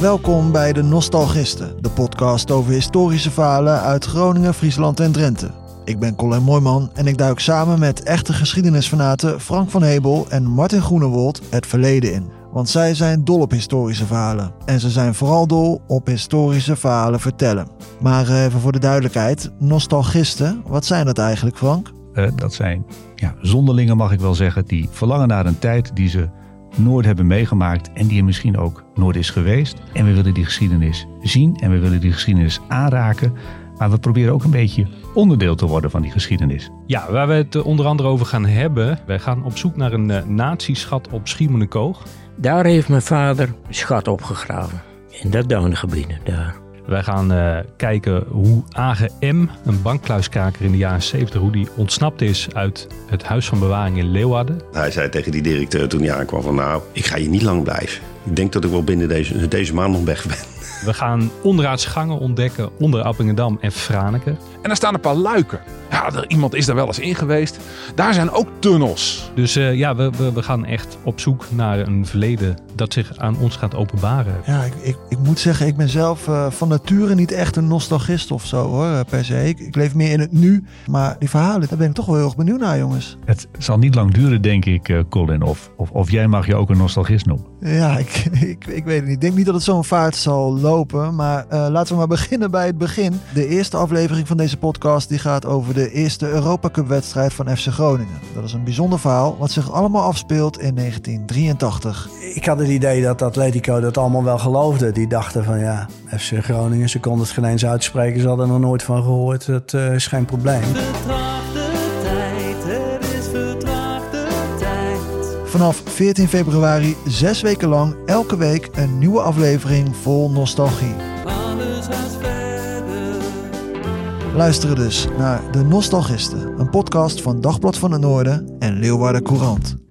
Welkom bij de Nostalgisten, de podcast over historische verhalen uit Groningen, Friesland en Drenthe. Ik ben Colin Mooiman en ik duik samen met echte geschiedenisfanaten Frank van Hebel en Martin Groenewold het verleden in. Want zij zijn dol op historische verhalen. En ze zijn vooral dol op historische verhalen vertellen. Maar eh, even voor de duidelijkheid, nostalgisten, wat zijn dat eigenlijk Frank? Uh, dat zijn ja, zonderlingen mag ik wel zeggen, die verlangen naar een tijd die ze nooit hebben meegemaakt en die er misschien ook nooit is geweest. En we willen die geschiedenis zien en we willen die geschiedenis aanraken. Maar we proberen ook een beetje onderdeel te worden van die geschiedenis. Ja, waar we het onder andere over gaan hebben. Wij gaan op zoek naar een uh, natieschat op Schiermonnikoog. Daar heeft mijn vader schat opgegraven. In dat duingebied daar. Wij gaan uh, kijken hoe Age M, een bankkluiskaker in de jaren 70, hoe die ontsnapt is uit het Huis van Bewaring in Leeuwarden. Hij zei tegen die directeur toen hij aankwam van nou, ik ga hier niet lang blijven. Ik denk dat ik wel binnen deze, deze maand nog weg ben. We gaan onderaardse gangen ontdekken onder Appingedam en Franeker. En er staan een paar luiken. Ja, er, iemand is daar wel eens in geweest. Daar zijn ook tunnels. Dus uh, ja, we, we, we, gaan echt op zoek naar een verleden dat zich aan ons gaat openbaren. Ja, ik, ik, ik moet zeggen, ik ben zelf uh, van nature niet echt een nostalgist of zo hoor, per se. Ik, ik, leef meer in het nu. Maar die verhalen, daar ben ik toch wel heel erg benieuwd naar, jongens. Het zal niet lang duren, denk ik, Colin. Of, of, of jij mag je ook een nostalgist noemen. Ja, ik, ik, ik weet het niet. Ik denk niet dat het zo'n vaart zal lopen. Maar laten we maar beginnen bij het begin. De eerste aflevering van deze podcast die gaat over de eerste Europa Cup wedstrijd van FC Groningen. Dat is een bijzonder verhaal wat zich allemaal afspeelt in 1983. Ik had het idee dat Atletico dat allemaal wel geloofde. Die dachten van ja, FC Groningen, ze konden het geen eens uitspreken. Ze hadden er nog nooit van gehoord. Dat uh, is geen probleem. Vanaf 14 februari, zes weken lang, elke week een nieuwe aflevering vol nostalgie. Luisteren dus naar De Nostalgisten, een podcast van Dagblad van het Noorden en Leeuwarden Courant.